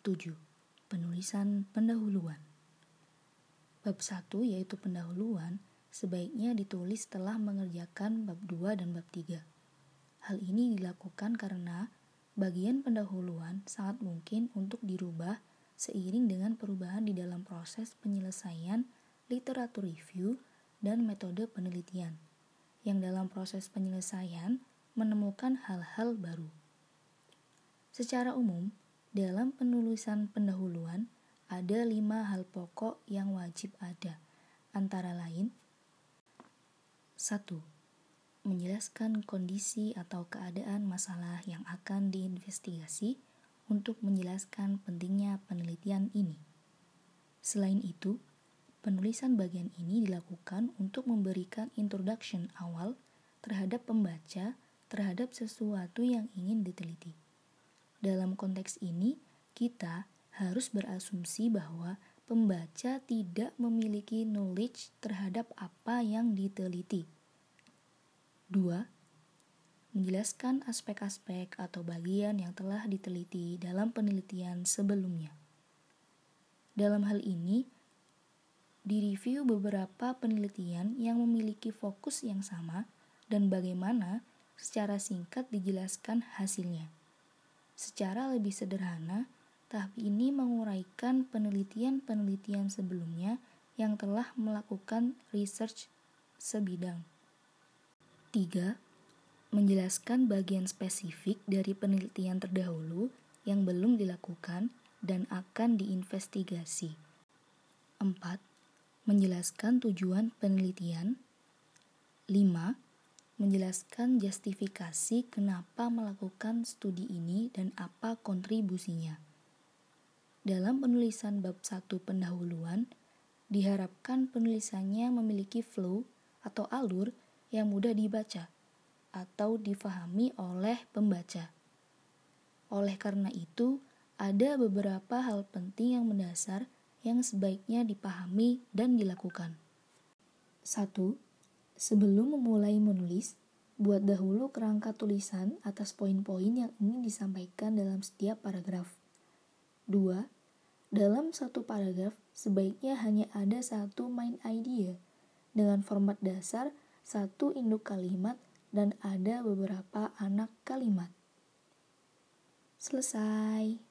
7. Penulisan pendahuluan Bab 1 yaitu pendahuluan sebaiknya ditulis setelah mengerjakan bab 2 dan bab 3. Hal ini dilakukan karena bagian pendahuluan sangat mungkin untuk dirubah seiring dengan perubahan di dalam proses penyelesaian literatur review dan metode penelitian, yang dalam proses penyelesaian menemukan hal-hal baru. Secara umum, dalam penulisan pendahuluan, ada lima hal pokok yang wajib ada, antara lain 1. Menjelaskan kondisi atau keadaan masalah yang akan diinvestigasi untuk menjelaskan pentingnya penelitian ini. Selain itu, penulisan bagian ini dilakukan untuk memberikan introduction awal terhadap pembaca terhadap sesuatu yang ingin diteliti. Dalam konteks ini, kita harus berasumsi bahwa pembaca tidak memiliki knowledge terhadap apa yang diteliti. 2. Menjelaskan aspek-aspek atau bagian yang telah diteliti dalam penelitian sebelumnya. Dalam hal ini, direview beberapa penelitian yang memiliki fokus yang sama dan bagaimana secara singkat dijelaskan hasilnya. Secara lebih sederhana, tahap ini menguraikan penelitian-penelitian sebelumnya yang telah melakukan research sebidang. 3. Menjelaskan bagian spesifik dari penelitian terdahulu yang belum dilakukan dan akan diinvestigasi. 4. Menjelaskan tujuan penelitian. 5 menjelaskan justifikasi kenapa melakukan studi ini dan apa kontribusinya. Dalam penulisan bab 1 pendahuluan, diharapkan penulisannya memiliki flow atau alur yang mudah dibaca atau difahami oleh pembaca. Oleh karena itu, ada beberapa hal penting yang mendasar yang sebaiknya dipahami dan dilakukan. 1 Sebelum memulai menulis, buat dahulu kerangka tulisan atas poin-poin yang ingin disampaikan dalam setiap paragraf. 2. Dalam satu paragraf, sebaiknya hanya ada satu main idea dengan format dasar satu induk kalimat dan ada beberapa anak kalimat. Selesai.